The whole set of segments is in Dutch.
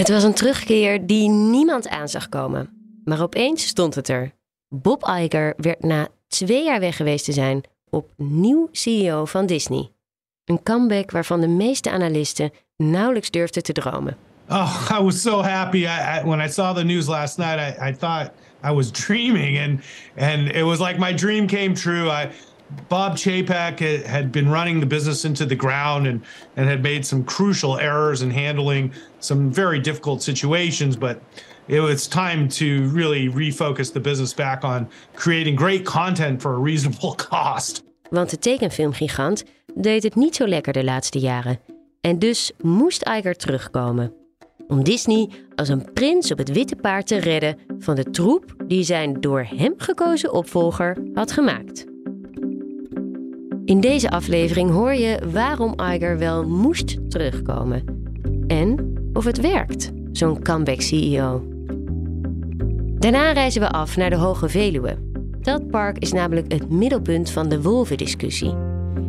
Het was een terugkeer die niemand aan zag komen. Maar opeens stond het er. Bob Iger werd na twee jaar weg geweest te zijn opnieuw CEO van Disney. Een comeback waarvan de meeste analisten nauwelijks durfden te dromen. Oh, I was so happy. I, I, when I saw the news last night, I, I thought I was dreaming, and and it was like my dream came true. I, Bob Chapek had been running the business into the ground and and had made some crucial errors in handling some very difficult situations, but it was time to really refocus the business back on creating great content for a reasonable cost. Want de tekenfilmgigant deed het niet zo lekker de laatste jaren. En dus moest Iger terugkomen. Om Disney als een prins op het witte paard te redden van de troep die zijn door hem gekozen opvolger had gemaakt. In deze aflevering hoor je waarom Iger wel moest terugkomen. En of het werkt, zo'n comeback CEO. Daarna reizen we af naar de Hoge Veluwe. Dat park is namelijk het middelpunt van de wolvendiscussie.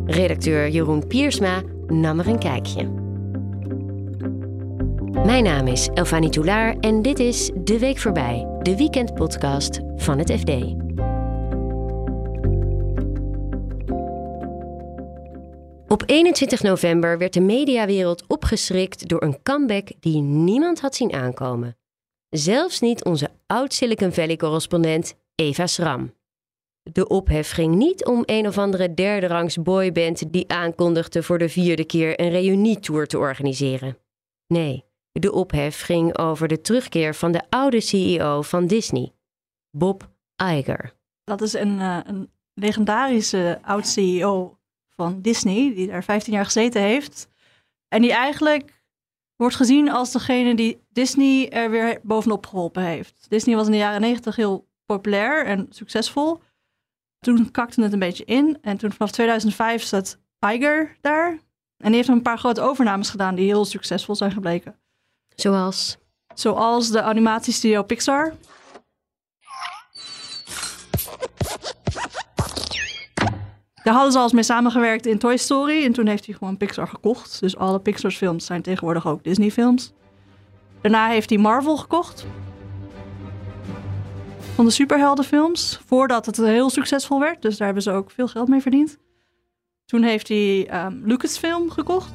Redacteur Jeroen Piersma nam er een kijkje. Mijn naam is Elfanie Toulaar en dit is De Week Voorbij, de weekendpodcast van het FD. Op 21 november werd de mediawereld opgeschrikt door een comeback die niemand had zien aankomen. Zelfs niet onze oud Silicon Valley-correspondent Eva Schram. De ophef ging niet om een of andere derde-rangs boyband die aankondigde voor de vierde keer een reunietour te organiseren. Nee, de ophef ging over de terugkeer van de oude CEO van Disney, Bob Iger. Dat is een, uh, een legendarische oud-CEO van Disney, die daar 15 jaar gezeten heeft. En die eigenlijk wordt gezien als degene die Disney er weer bovenop geholpen heeft. Disney was in de jaren 90 heel populair en succesvol. Toen kakte het een beetje in. En toen vanaf 2005 zat Iger daar. En die heeft een paar grote overnames gedaan die heel succesvol zijn gebleken. Zoals? Zoals de animatiestudio Pixar. Daar hadden ze al eens mee samengewerkt in Toy Story. En toen heeft hij gewoon Pixar gekocht. Dus alle Pixar's films zijn tegenwoordig ook Disney films. Daarna heeft hij Marvel gekocht. Van de superheldenfilms. Voordat het heel succesvol werd. Dus daar hebben ze ook veel geld mee verdiend. Toen heeft hij um, Lucasfilm gekocht.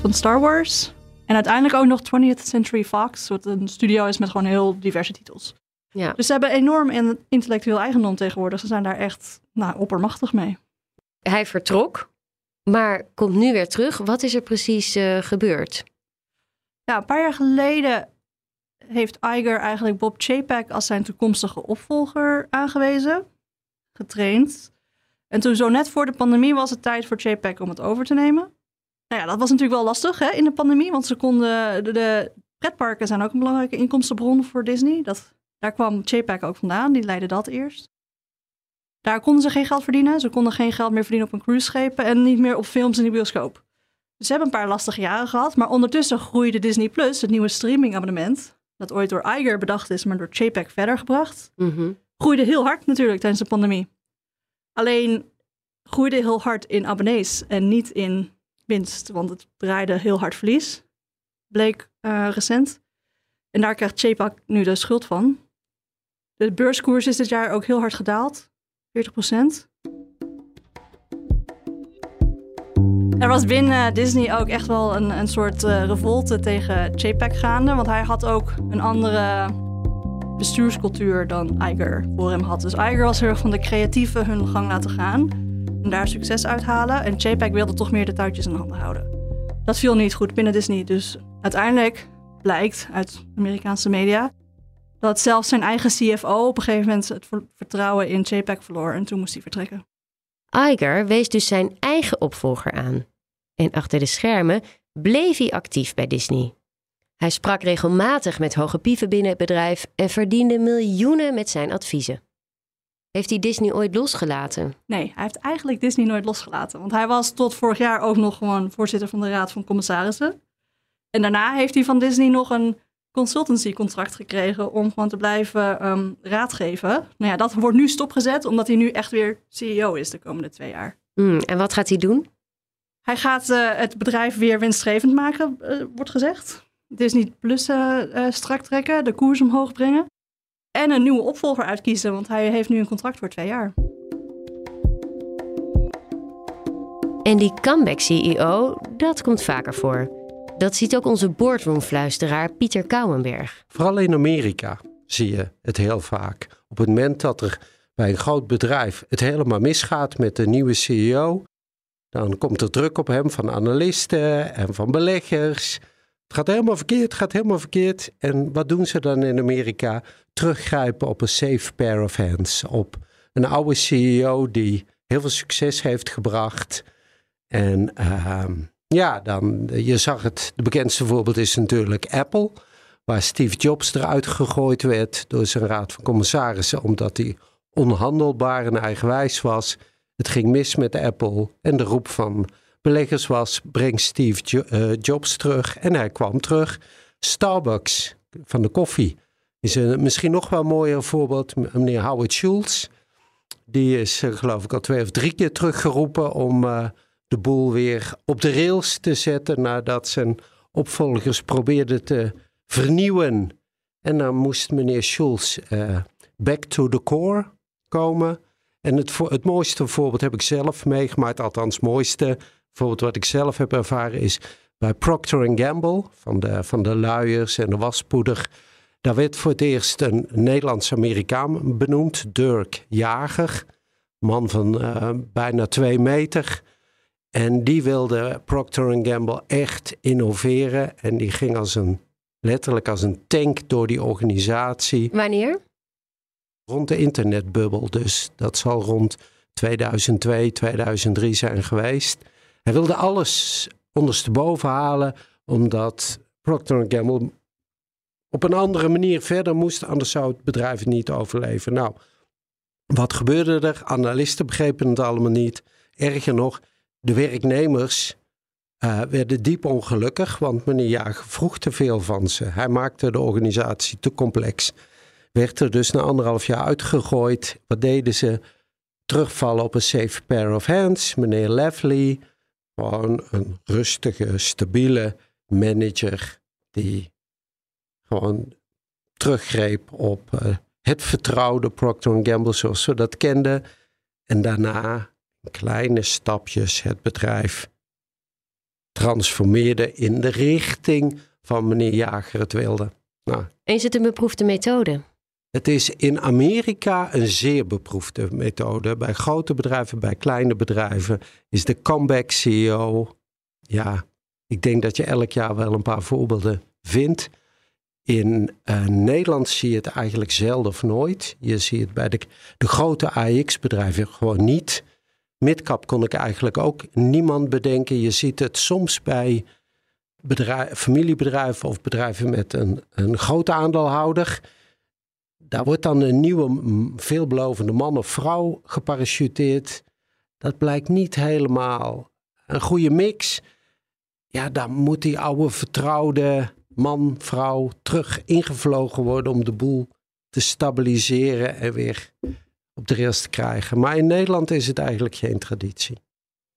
Van Star Wars. En uiteindelijk ook nog 20th Century Fox. Wat een studio is met gewoon heel diverse titels. Ja. Dus ze hebben enorm intellectueel eigendom tegenwoordig. Ze zijn daar echt nou, oppermachtig mee. Hij vertrok, maar komt nu weer terug. Wat is er precies uh, gebeurd? Ja, een paar jaar geleden heeft Iger eigenlijk Bob Chapek als zijn toekomstige opvolger aangewezen, getraind. En toen zo net voor de pandemie was het tijd voor Chapek om het over te nemen. Nou ja, dat was natuurlijk wel lastig hè, in de pandemie, want ze konden, de, de pretparken zijn ook een belangrijke inkomstenbron voor Disney. Dat daar kwam Chapek ook vandaan, die leidde dat eerst. Daar konden ze geen geld verdienen. Ze konden geen geld meer verdienen op een cruiseschepen en niet meer op films in de bioscoop. Ze hebben een paar lastige jaren gehad, maar ondertussen groeide Disney Plus, het nieuwe streamingabonnement, dat ooit door Iger bedacht is, maar door Chapek verder gebracht, mm groeide heel hard natuurlijk tijdens de pandemie. Alleen groeide heel hard in abonnees en niet in winst, want het draaide heel hard verlies, bleek uh, recent. En daar krijgt Chapek nu de schuld van. De beurskoers is dit jaar ook heel hard gedaald, 40 procent. Er was binnen Disney ook echt wel een, een soort uh, revolte tegen Chapek gaande. Want hij had ook een andere bestuurscultuur dan Iger voor hem had. Dus Iger was heel erg van de creatieve hun gang laten gaan. En daar succes uithalen. En Chapek wilde toch meer de touwtjes in handen houden. Dat viel niet goed binnen Disney. Dus uiteindelijk blijkt uit Amerikaanse media dat zelfs zijn eigen CFO op een gegeven moment het vertrouwen in JPEG verloor en toen moest hij vertrekken. Iger wees dus zijn eigen opvolger aan. En achter de schermen bleef hij actief bij Disney. Hij sprak regelmatig met hoge pieven binnen het bedrijf en verdiende miljoenen met zijn adviezen. Heeft hij Disney ooit losgelaten? Nee, hij heeft eigenlijk Disney nooit losgelaten. Want hij was tot vorig jaar ook nog gewoon voorzitter van de Raad van Commissarissen. En daarna heeft hij van Disney nog een consultancy-contract gekregen om gewoon te blijven um, raadgeven. Nou ja, dat wordt nu stopgezet omdat hij nu echt weer CEO is de komende twee jaar. Mm, en wat gaat hij doen? Hij gaat uh, het bedrijf weer winstgevend maken, uh, wordt gezegd. Disney Plus uh, strak trekken, de koers omhoog brengen. En een nieuwe opvolger uitkiezen, want hij heeft nu een contract voor twee jaar. En die comeback-CEO, dat komt vaker voor. Dat ziet ook onze boardroomfluisteraar Pieter Kouwenberg. Vooral in Amerika zie je het heel vaak. Op het moment dat er bij een groot bedrijf het helemaal misgaat met de nieuwe CEO, dan komt er druk op hem van analisten en van beleggers. Het gaat helemaal verkeerd, het gaat helemaal verkeerd. En wat doen ze dan in Amerika? Teruggrijpen op een safe pair of hands. Op een oude CEO die heel veel succes heeft gebracht. En uh, ja, dan, je zag het, de bekendste voorbeeld is natuurlijk Apple. Waar Steve Jobs eruit gegooid werd door zijn raad van commissarissen. Omdat hij onhandelbaar en eigenwijs was. Het ging mis met Apple en de roep van beleggers was: breng Steve eh, Jobs terug. En hij kwam terug. Starbucks van de koffie is een misschien nog wel mooier voorbeeld. Meneer Howard Schultz. Die is eh, geloof ik al twee of drie keer teruggeroepen om uh, de boel weer op de rails te zetten nadat zijn opvolgers probeerden te vernieuwen. En dan moest meneer Schultz back to the core komen. En het, het mooiste voorbeeld heb ik zelf meegemaakt, althans mooiste voorbeeld wat ik zelf heb ervaren is bij Procter Gamble van de, van de luiers en de waspoeder. Daar werd voor het eerst een Nederlands-Amerikaan benoemd, Dirk Jager, man van uh, bijna twee meter. En die wilde Procter Gamble echt innoveren en die ging als een, letterlijk als een tank door die organisatie. Wanneer? rond de internetbubbel. Dus dat zal rond 2002, 2003 zijn geweest. Hij wilde alles ondersteboven halen, omdat Procter Gamble op een andere manier verder moest, anders zou het bedrijf niet overleven. Nou, wat gebeurde er? Analisten begrepen het allemaal niet. Erger nog, de werknemers uh, werden diep ongelukkig, want meneer Jager vroeg te veel van ze. Hij maakte de organisatie te complex werd er dus na anderhalf jaar uitgegooid. Wat deden ze? Terugvallen op een safe pair of hands. Meneer Levely, gewoon een rustige, stabiele manager die gewoon teruggreep op uh, het vertrouwde Procter Gamble zoals we dat kenden. En daarna kleine stapjes het bedrijf transformeerde in de richting van meneer Jager het wilde. Nou. En is het een beproefde methode? Het is in Amerika een zeer beproefde methode. Bij grote bedrijven, bij kleine bedrijven is de comeback CEO. Ja, ik denk dat je elk jaar wel een paar voorbeelden vindt. In uh, Nederland zie je het eigenlijk zelden of nooit. Je ziet het bij de, de grote AX-bedrijven gewoon niet. Midcap kon ik eigenlijk ook niemand bedenken. Je ziet het soms bij familiebedrijven of bedrijven met een, een grote aandeelhouder daar wordt dan een nieuwe, veelbelovende man of vrouw geparachuteerd. Dat blijkt niet helemaal een goede mix. Ja, dan moet die oude vertrouwde man, vrouw terug ingevlogen worden om de boel te stabiliseren en weer op de rails te krijgen. Maar in Nederland is het eigenlijk geen traditie.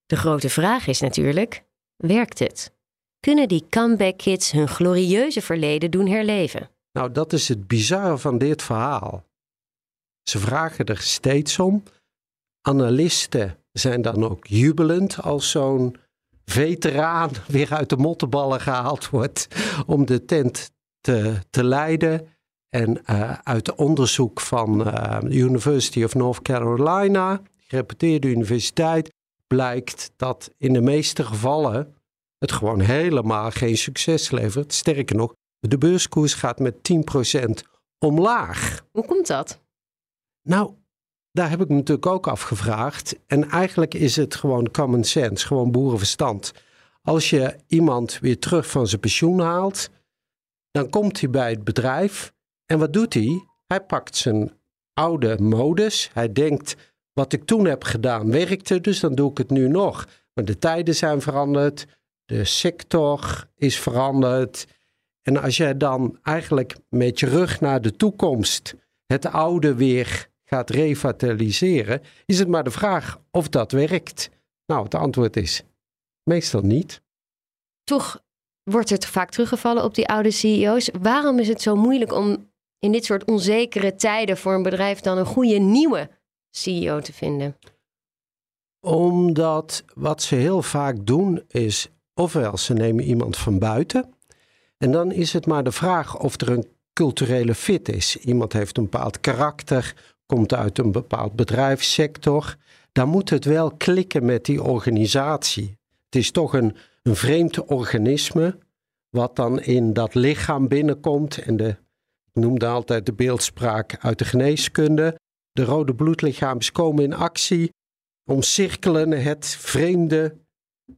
De grote vraag is natuurlijk: werkt het? Kunnen die comeback kids hun glorieuze verleden doen herleven? Nou, dat is het bizarre van dit verhaal. Ze vragen er steeds om. Analisten zijn dan ook jubelend als zo'n veteraan weer uit de mottenballen gehaald wordt om de tent te, te leiden. En uh, uit onderzoek van uh, University of North Carolina, gereputeerde universiteit, blijkt dat in de meeste gevallen het gewoon helemaal geen succes levert. Sterker nog, de beurskoers gaat met 10% omlaag. Hoe komt dat? Nou, daar heb ik me natuurlijk ook afgevraagd. En eigenlijk is het gewoon common sense, gewoon boerenverstand. Als je iemand weer terug van zijn pensioen haalt, dan komt hij bij het bedrijf. En wat doet hij? Hij pakt zijn oude modus. Hij denkt, wat ik toen heb gedaan werkte, dus dan doe ik het nu nog. Maar de tijden zijn veranderd, de sector is veranderd. En als jij dan eigenlijk met je rug naar de toekomst het oude weer gaat revitaliseren, is het maar de vraag of dat werkt. Nou, het antwoord is Meestal niet. Toch wordt er vaak teruggevallen op die oude CEO's. Waarom is het zo moeilijk om in dit soort onzekere tijden voor een bedrijf dan een goede nieuwe CEO te vinden? Omdat wat ze heel vaak doen is, ofwel ze nemen iemand van buiten. En dan is het maar de vraag of er een culturele fit is. Iemand heeft een bepaald karakter, komt uit een bepaald bedrijfssector. Dan moet het wel klikken met die organisatie. Het is toch een, een vreemd organisme, wat dan in dat lichaam binnenkomt. En de, noemde altijd de beeldspraak uit de geneeskunde. De rode bloedlichaams komen in actie, omcirkelen het vreemde,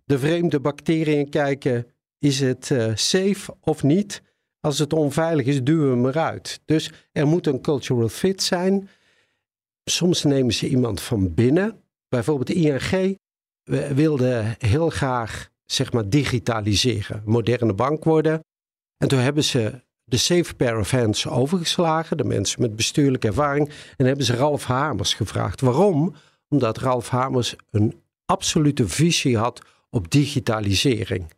de vreemde bacteriën kijken, is het uh, safe of niet? Als het onveilig is, duwen we hem eruit. Dus er moet een cultural fit zijn. Soms nemen ze iemand van binnen. Bijvoorbeeld ING wilde heel graag zeg maar digitaliseren, moderne bank worden. En toen hebben ze de safe pair of hands overgeslagen, de mensen met bestuurlijke ervaring, en hebben ze Ralf Hamers gevraagd. Waarom? Omdat Ralf Hamers een absolute visie had op digitalisering.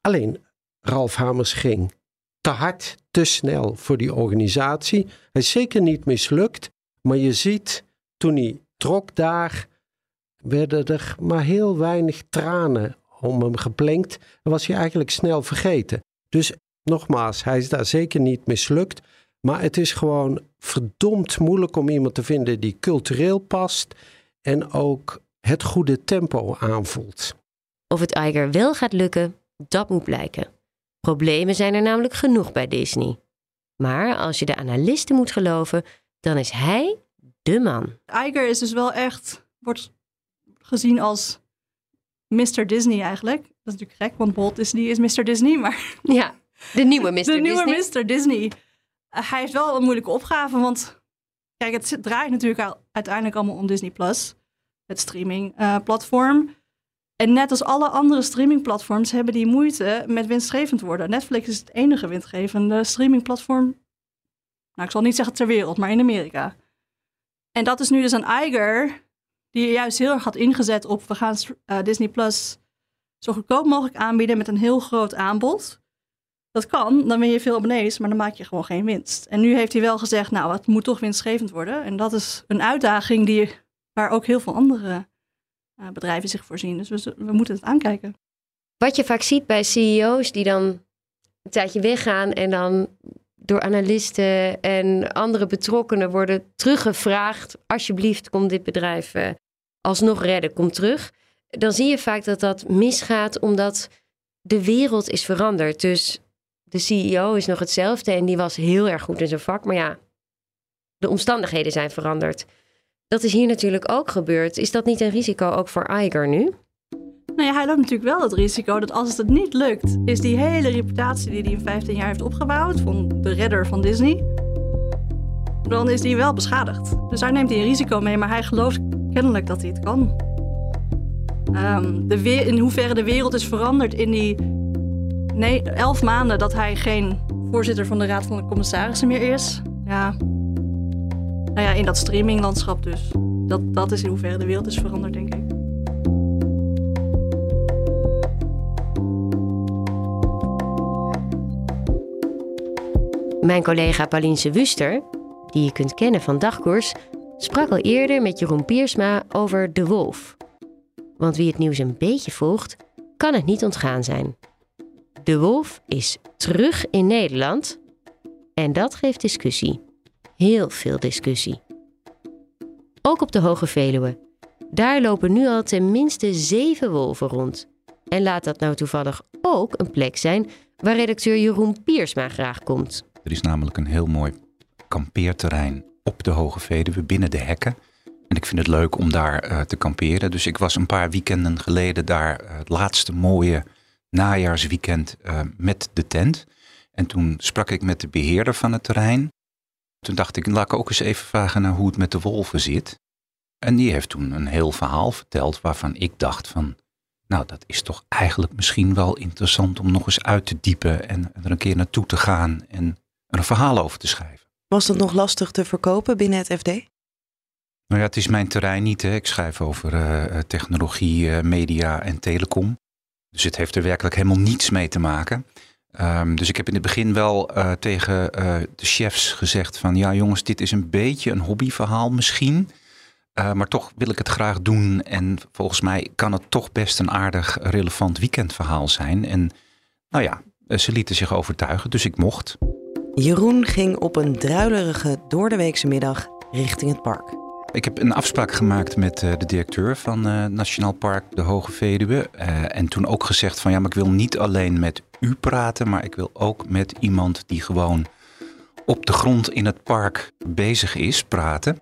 Alleen Ralf Hamers ging te hard, te snel voor die organisatie. Hij is zeker niet mislukt, maar je ziet toen hij trok daar, werden er maar heel weinig tranen om hem geplenkt en was hij eigenlijk snel vergeten. Dus nogmaals, hij is daar zeker niet mislukt, maar het is gewoon verdomd moeilijk om iemand te vinden die cultureel past en ook het goede tempo aanvoelt. Of het Iger wel gaat lukken, dat moet blijken. Problemen zijn er namelijk genoeg bij Disney. Maar als je de analisten moet geloven, dan is hij de man. Iger is dus wel echt, wordt gezien als Mr. Disney eigenlijk. Dat is natuurlijk gek, want Walt Disney is Mr. Disney, maar... Ja, de nieuwe Mr. de Disney. nieuwe Mr. Disney. Uh, hij heeft wel een moeilijke opgave, want kijk, het draait natuurlijk uiteindelijk allemaal om Disney+. Plus, het streamingplatform. Uh, en net als alle andere streamingplatforms hebben die moeite met winstgevend worden. Netflix is het enige winstgevende streamingplatform. Nou, ik zal niet zeggen ter wereld, maar in Amerika. En dat is nu dus een Iger die juist heel erg had ingezet op we gaan uh, Disney Plus zo goedkoop mogelijk aanbieden met een heel groot aanbod. Dat kan, dan ben je veel abonnees, maar dan maak je gewoon geen winst. En nu heeft hij wel gezegd, nou, het moet toch winstgevend worden. En dat is een uitdaging die, waar ook heel veel andere uh, bedrijven zich voorzien. Dus we, moeten het aankijken. Wat je vaak ziet bij CEO's die dan een tijdje weggaan en dan door analisten en andere betrokkenen worden teruggevraagd: alsjeblieft, kom dit bedrijf uh, alsnog redden, kom terug. Dan zie je vaak dat dat misgaat omdat de wereld is veranderd. Dus de CEO is nog hetzelfde en die was heel erg goed in zijn vak, maar ja, de omstandigheden zijn veranderd. Dat is hier natuurlijk ook gebeurd. Is dat niet een risico ook voor Iger nu? Nou ja, hij loopt natuurlijk wel het risico dat als het niet lukt, is die hele reputatie die hij in 15 jaar heeft opgebouwd, van de redder van Disney, dan is die wel beschadigd. Dus daar neemt hij een risico mee, maar hij gelooft kennelijk dat hij het kan. Um, de in hoeverre de wereld is veranderd in die nee, elf maanden dat hij geen voorzitter van de Raad van de Commissarissen meer is. Ja, nou ja, in dat streaminglandschap dus. Dat, dat is in hoeverre de wereld is veranderd, denk ik. Mijn collega Pauliense Wuster, die je kunt kennen van Dagkoers, sprak al eerder met Jeroen Piersma over De Wolf. Want wie het nieuws een beetje volgt, kan het niet ontgaan zijn. De Wolf is terug in Nederland en dat geeft discussie. Heel veel discussie. Ook op de Hoge Veluwe. Daar lopen nu al tenminste zeven wolven rond. En laat dat nou toevallig ook een plek zijn waar redacteur Jeroen Piersma graag komt. Er is namelijk een heel mooi kampeerterrein op de Hoge Veluwe binnen de hekken. En ik vind het leuk om daar uh, te kamperen. Dus ik was een paar weekenden geleden daar uh, het laatste mooie najaarsweekend uh, met de tent. En toen sprak ik met de beheerder van het terrein. Toen dacht ik, laat ik ook eens even vragen naar hoe het met de wolven zit. En die heeft toen een heel verhaal verteld waarvan ik dacht van, nou dat is toch eigenlijk misschien wel interessant om nog eens uit te diepen en er een keer naartoe te gaan en er een verhaal over te schrijven. Was dat nog lastig te verkopen binnen het FD? Nou ja, het is mijn terrein niet. Hè. Ik schrijf over uh, technologie, uh, media en telecom. Dus het heeft er werkelijk helemaal niets mee te maken. Um, dus ik heb in het begin wel uh, tegen de chefs gezegd van... ja jongens, dit is een beetje een hobbyverhaal misschien... maar toch wil ik het graag doen. En volgens mij kan het toch best een aardig relevant weekendverhaal zijn. En nou ja, ze lieten zich overtuigen, dus ik mocht. Jeroen ging op een druilerige doordeweekse middag richting het park. Ik heb een afspraak gemaakt met uh, de directeur van uh, Nationaal Park de Hoge Veluwe. Uh, en toen ook gezegd van ja, maar ik wil niet alleen met u praten, maar ik wil ook met iemand die gewoon op de grond in het park bezig is praten.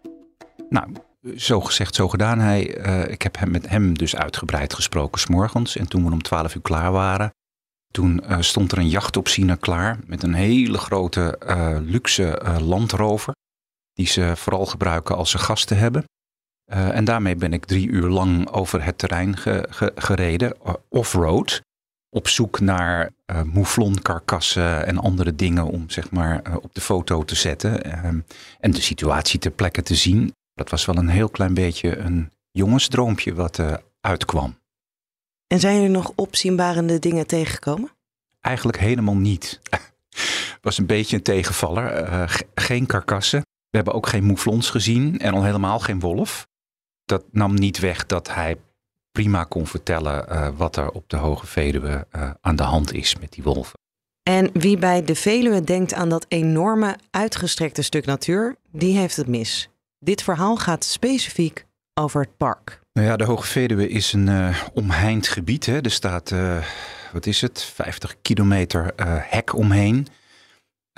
Nou, zo gezegd, zo gedaan. Hij, ik heb hem met hem dus uitgebreid gesproken s'morgens. En toen we om twaalf uur klaar waren, toen stond er een jachtopziener klaar met een hele grote luxe landrover die ze vooral gebruiken als ze gasten hebben. Uh, en daarmee ben ik drie uur lang over het terrein ge, ge, gereden, uh, off-road. Op zoek naar uh, mouflonkarkassen en andere dingen om zeg maar op de foto te zetten. Ehm, en de situatie ter plekke te zien. Dat was wel een heel klein beetje een jongensdroompje wat uitkwam. En zijn er nog opzienbarende dingen tegengekomen? Eigenlijk helemaal niet. Het was een beetje een tegenvaller. geen karkassen. We hebben ook geen mouflons gezien en al helemaal geen wolf. Dat nam niet weg dat hij prima kon vertellen uh, wat er op de Hoge Veluwe uh, aan de hand is met die wolven. En wie bij de Veluwe denkt aan dat enorme uitgestrekte stuk natuur, die heeft het mis. Dit verhaal gaat specifiek over het park. Nou ja, de Hoge Veluwe is een uh, omheind gebied. Hè. Er staat, wat is het, 50 kilometer hek omheen.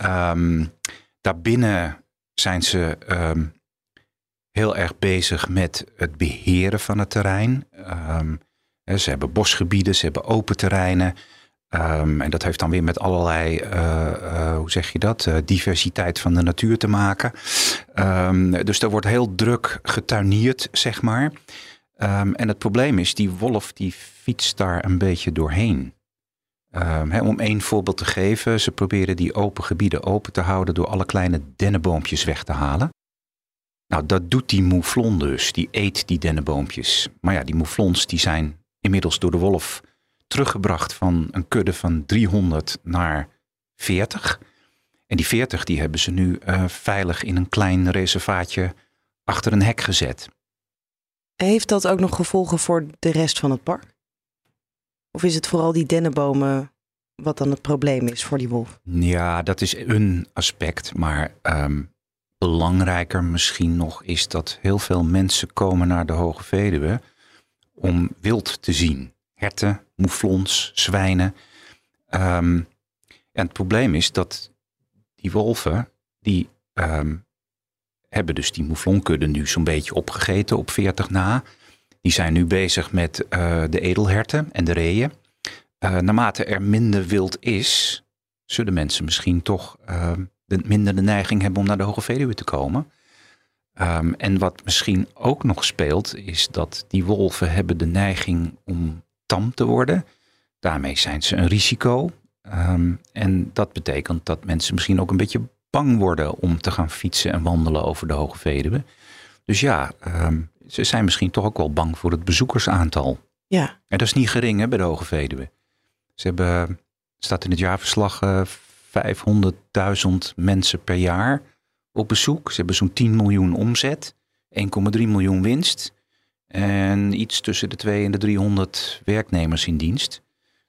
Um, daarbinnen zijn ze um, heel erg bezig met het beheren van het terrein. Um, ze hebben bosgebieden, ze hebben open terreinen. Um, en dat heeft dan weer met allerlei, uh, uh, hoe zeg je dat, uh, diversiteit van de natuur te maken. dus daar wordt heel druk getuineerd, zeg maar. en het probleem is, die wolf die fietst daar een beetje doorheen. Um, om één voorbeeld te geven, ze proberen die open gebieden open te houden door alle kleine dennenboompjes weg te halen. Nou, dat doet die mouflon dus, die eet die dennenboompjes. Maar ja, die mouflons die zijn inmiddels door de wolf teruggebracht van een kudde van 300 naar 40. En die 40 die hebben ze nu uh, veilig in een klein reservaatje achter een hek gezet. Heeft dat ook nog gevolgen voor de rest van het park? Of is het vooral die dennenbomen wat dan het probleem is voor die wolf? Ja, dat is een aspect. Maar um, belangrijker misschien nog is dat heel veel mensen komen naar de Hoge Veluwe om wild te zien. Herten, mouflons, zwijnen. Um, en het probleem is dat die wolven, die um, hebben dus die mouflonkudde nu zo'n beetje opgegeten op 40 na. Die zijn nu bezig met uh, de edelherten en de reeën. Uh, naarmate er minder wild is, zullen mensen misschien toch de, minder de neiging hebben om naar de Hoge Veluwe te komen. Um, en wat misschien ook nog speelt, is dat die wolven hebben de neiging om tam te worden. Daarmee zijn ze een risico. Um, en dat betekent dat mensen misschien ook een beetje bang worden om te gaan fietsen en wandelen over de Hoge Veluwe. Dus ja, um, ze zijn misschien toch ook wel bang voor het bezoekersaantal. Ja. En dat is niet gering hè, bij de Hoge Veluwe. Ze hebben, staat in het jaarverslag, uh, eh, 500.000 mensen per jaar op bezoek. Ze hebben zo'n 10 miljoen omzet, 1,3 miljoen winst. En iets tussen de 2 en de 300 werknemers in dienst.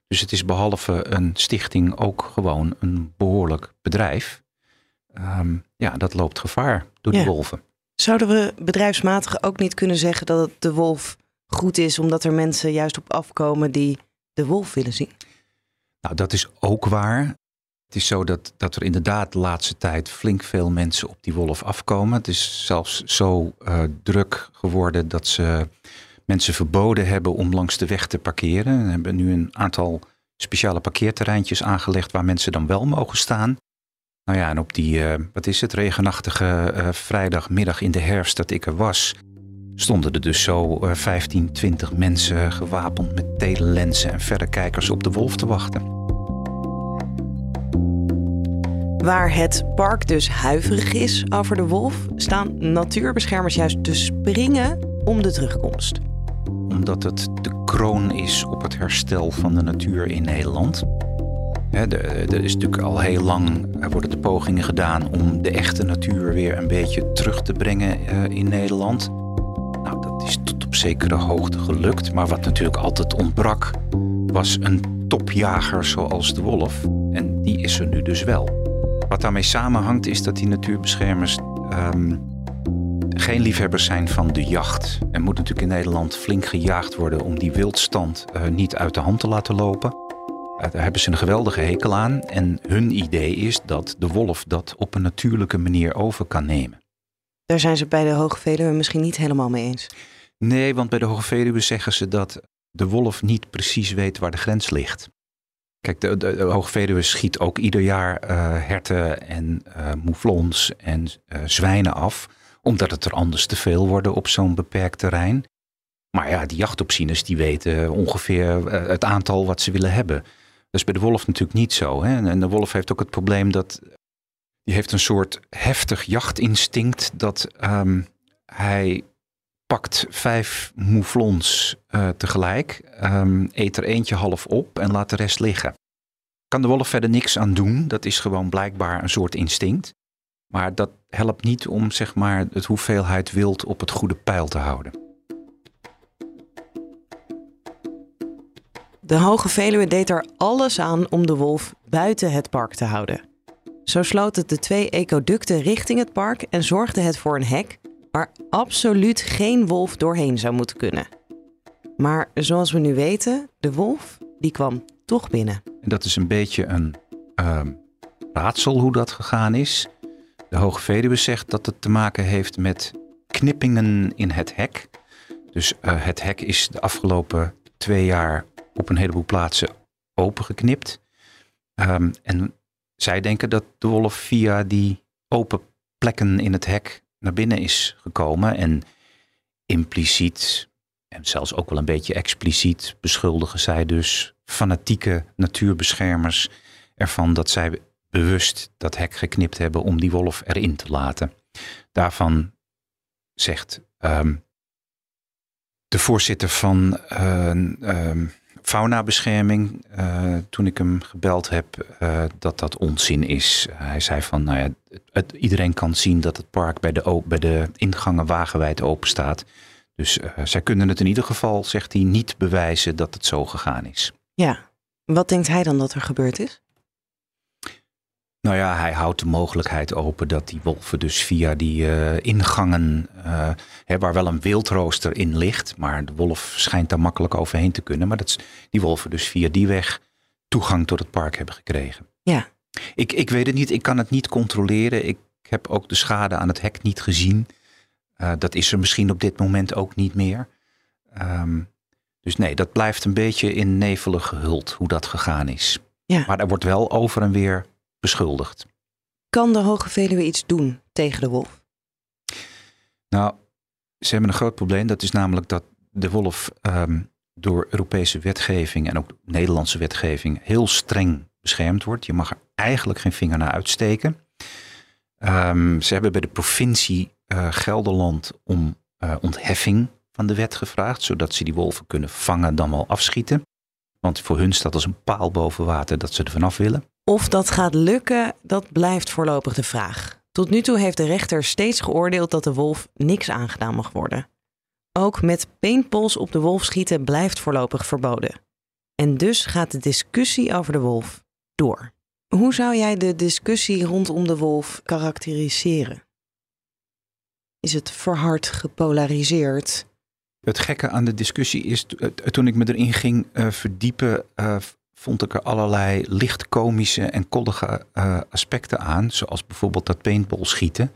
Dus het is behalve een stichting ook gewoon een behoorlijk bedrijf. Um, ja, dat loopt gevaar door die wolven. Zouden we bedrijfsmatig ook niet kunnen zeggen dat het de wolf goed is, omdat er mensen juist op afkomen die de wolf willen zien? Nou, dat is ook waar. Het is zo dat, dat er inderdaad de laatste tijd flink veel mensen op die wolf afkomen. Het is zelfs zo uh, druk geworden dat ze mensen verboden hebben om langs de weg te parkeren. We hebben nu een aantal speciale parkeerterreintjes aangelegd waar mensen dan wel mogen staan. Nou ja, en op die, uh, wat is het, regenachtige uh, vrijdagmiddag in de herfst dat ik er was, stonden er dus zo uh, 15, 20 mensen gewapend met telelensen en verrekijkers op de wolf te wachten. Waar het park dus huiverig is over de wolf, staan natuurbeschermers juist te springen om de terugkomst. Omdat het de kroon is op het herstel van de natuur in Nederland. Er is natuurlijk al heel lang worden de pogingen gedaan om de echte natuur weer een beetje terug te brengen eh, in Nederland. Nou, dat is tot op zekere hoogte gelukt. Maar wat natuurlijk altijd ontbrak, was een topjager zoals de wolf. En die is er nu dus wel. Wat daarmee samenhangt is dat die natuurbeschermers um, geen liefhebbers zijn van de jacht. Er moet natuurlijk in Nederland flink gejaagd worden om die wildstand uh, niet uit de hand te laten lopen. Uh, daar hebben ze een geweldige hekel aan. En hun idee is dat de wolf dat op een natuurlijke manier over kan nemen. Daar zijn ze bij de Hoge Veluwe misschien niet helemaal mee eens. Nee, want bij de Hoge Veluwe zeggen ze dat de wolf niet precies weet waar de grens ligt. Kijk, de, de, de Hoogveluwe schiet ook ieder jaar uh, herten en uh, mouflons en uh, zwijnen af. Omdat het er anders te veel worden op zo'n beperkt terrein. Maar ja, die jachtopzieners die weten ongeveer het aantal wat ze willen hebben. Dat is bij de wolf natuurlijk niet zo. Hè? En de wolf heeft ook het probleem dat... Die heeft een soort heftig jachtinstinct dat um, hij pakt vijf mouflons uh, tegelijk, um, eet er eentje half op en laat de rest liggen. Kan de wolf verder niks aan doen, dat is gewoon blijkbaar een soort instinct. Maar dat helpt niet om zeg maar, het hoeveelheid wild op het goede pijl te houden. De Hoge Veluwe deed er alles aan om de wolf buiten het park te houden. Zo sloot het de twee ecoducten richting het park en zorgde het voor een hek waar absoluut geen wolf doorheen zou moeten kunnen. Maar zoals we nu weten, de wolf die kwam toch binnen. En dat is een beetje een uh, raadsel hoe dat gegaan is. De Hoge Veluwe zegt dat het te maken heeft met knippingen in het hek. Dus uh, het hek is de afgelopen twee jaar op een heleboel plaatsen opengeknipt. Um, en zij denken dat de wolf via die open plekken in het hek naar binnen is gekomen. En impliciet, en zelfs ook wel een beetje expliciet, beschuldigen zij dus fanatieke natuurbeschermers ervan dat zij bewust dat hek geknipt hebben om die wolf erin te laten. Daarvan zegt um, de voorzitter van uh, uh, faunabescherming, uh, toen ik hem gebeld heb, dat dat onzin is. hij zei van, nou ja, het, iedereen kan zien dat het park bij de, bij de ingangen wagenwijd open staat. Dus zij kunnen het in ieder geval, zegt hij, niet bewijzen dat het zo gegaan is. Ja, wat denkt hij dan dat er gebeurd is? Nou ja, hij houdt de mogelijkheid open dat die wolven dus via die uh, ingangen, uh, hè, waar wel een wildrooster in ligt, maar de wolf schijnt daar makkelijk overheen te kunnen, maar dat die wolven dus via die weg toegang tot het park hebben gekregen. Ja. Ik, ik weet het niet, ik kan het niet controleren. Ik heb ook de schade aan het hek niet gezien. Uh, dat is er misschien op dit moment ook niet meer. Um, dus nee, dat blijft een beetje in nevelen gehuld hoe dat gegaan is. Ja. Maar er wordt wel over en weer beschuldigd. Kan de Hoge Veluwe iets doen tegen de wolf? Nou, ze hebben een groot probleem. Dat is namelijk dat de wolf um, door Europese wetgeving en ook Nederlandse wetgeving heel streng beschermd wordt. Je mag er eigenlijk geen vinger naar uitsteken. Um, ze hebben bij de provincie uh, Gelderland om uh, ontheffing van de wet gevraagd, zodat ze die wolven kunnen vangen dan wel afschieten. Want voor hun staat als een paal boven water dat ze er vanaf willen. Of dat gaat lukken, dat blijft voorlopig de vraag. Tot nu toe heeft de rechter steeds geoordeeld dat de wolf niks aangedaan mag worden. Ook met paintballs op de wolf schieten blijft voorlopig verboden. En dus gaat de discussie over de wolf door. Hoe zou jij de discussie rondom de wolf karakteriseren? Is het verhard gepolariseerd? Het gekke aan de discussie is, toen ik me erin ging uh, verdiepen, uh, vond ik er allerlei licht komische en koddige uh, aspecten aan. Zoals bijvoorbeeld dat paintball schieten.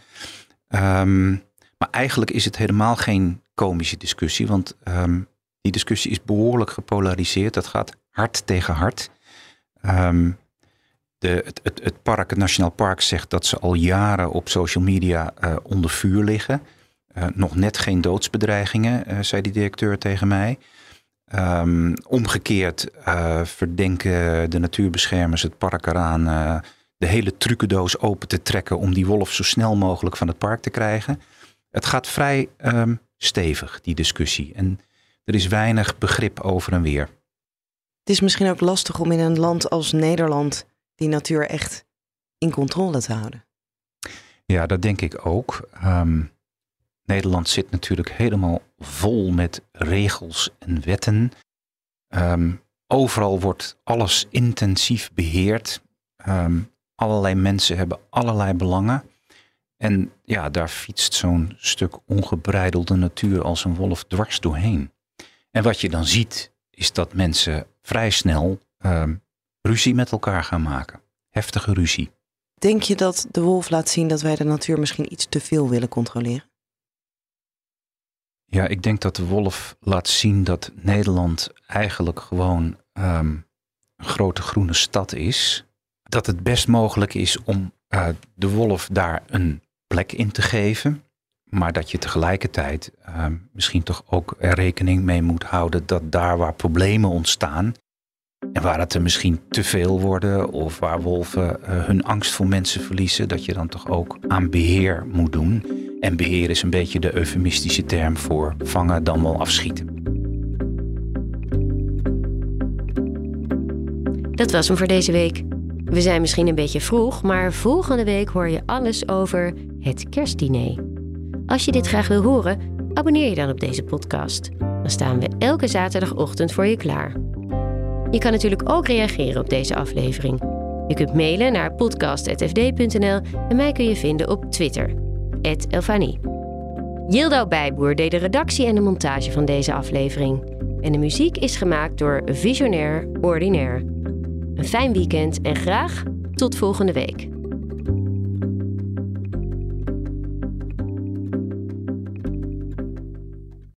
Um, maar eigenlijk is het helemaal geen komische discussie, want um, die discussie is behoorlijk gepolariseerd. Dat gaat hard tegen hard. Um, de, het, het, het, park, het Nationaal Park zegt dat ze al jaren op social media uh, onder vuur liggen. Uh, nog net geen doodsbedreigingen, zei die directeur tegen mij. Um, omgekeerd verdenken de natuurbeschermers het park eraan de hele trucendoos open te trekken om die wolf zo snel mogelijk van het park te krijgen. Het gaat vrij ehm, stevig, die discussie. En er is weinig begrip over en weer. Het is misschien ook lastig om in een land als Nederland die natuur echt in controle te houden. Ja, dat denk ik ook. Ehm, Nederland zit natuurlijk helemaal vol met regels en wetten. Ehm, overal wordt alles intensief beheerd. Um, allerlei mensen hebben allerlei belangen. En ja, daar fietst zo'n stuk ongebreidelde natuur als een wolf dwars doorheen. En wat je dan ziet, is dat mensen vrij snel ruzie met elkaar gaan maken. Heftige ruzie. Denk je dat de wolf laat zien dat wij de natuur misschien iets te veel willen controleren? Ja, ik denk dat de wolf laat zien dat Nederland eigenlijk gewoon ehm, een grote groene stad is. Dat het best mogelijk is om uh, de wolf daar een plek in te geven. Maar dat je tegelijkertijd uh, misschien toch ook er rekening mee moet houden dat daar waar problemen ontstaan, en waar het er misschien te veel worden of waar wolven uh, hun angst voor mensen verliezen, dat je dan toch ook aan beheer moet doen. En beheer is een beetje de eufemistische term voor vangen dan wel afschieten. Dat was hem voor deze week. We zijn misschien een beetje vroeg, maar volgende week hoor je alles over het kerstdiner. Als je dit graag wil horen, abonneer je dan op deze podcast. Dan staan we elke zaterdagochtend voor je klaar. Je kan natuurlijk ook reageren op deze aflevering. Je kunt mailen naar podcast.fd.nl en mij kun je vinden op Twitter, Elfanie. Yildo Bijboer deed de redactie en de montage van deze aflevering. En de muziek is gemaakt door Visionair Ordinaire. Een fijn weekend en graag tot volgende week.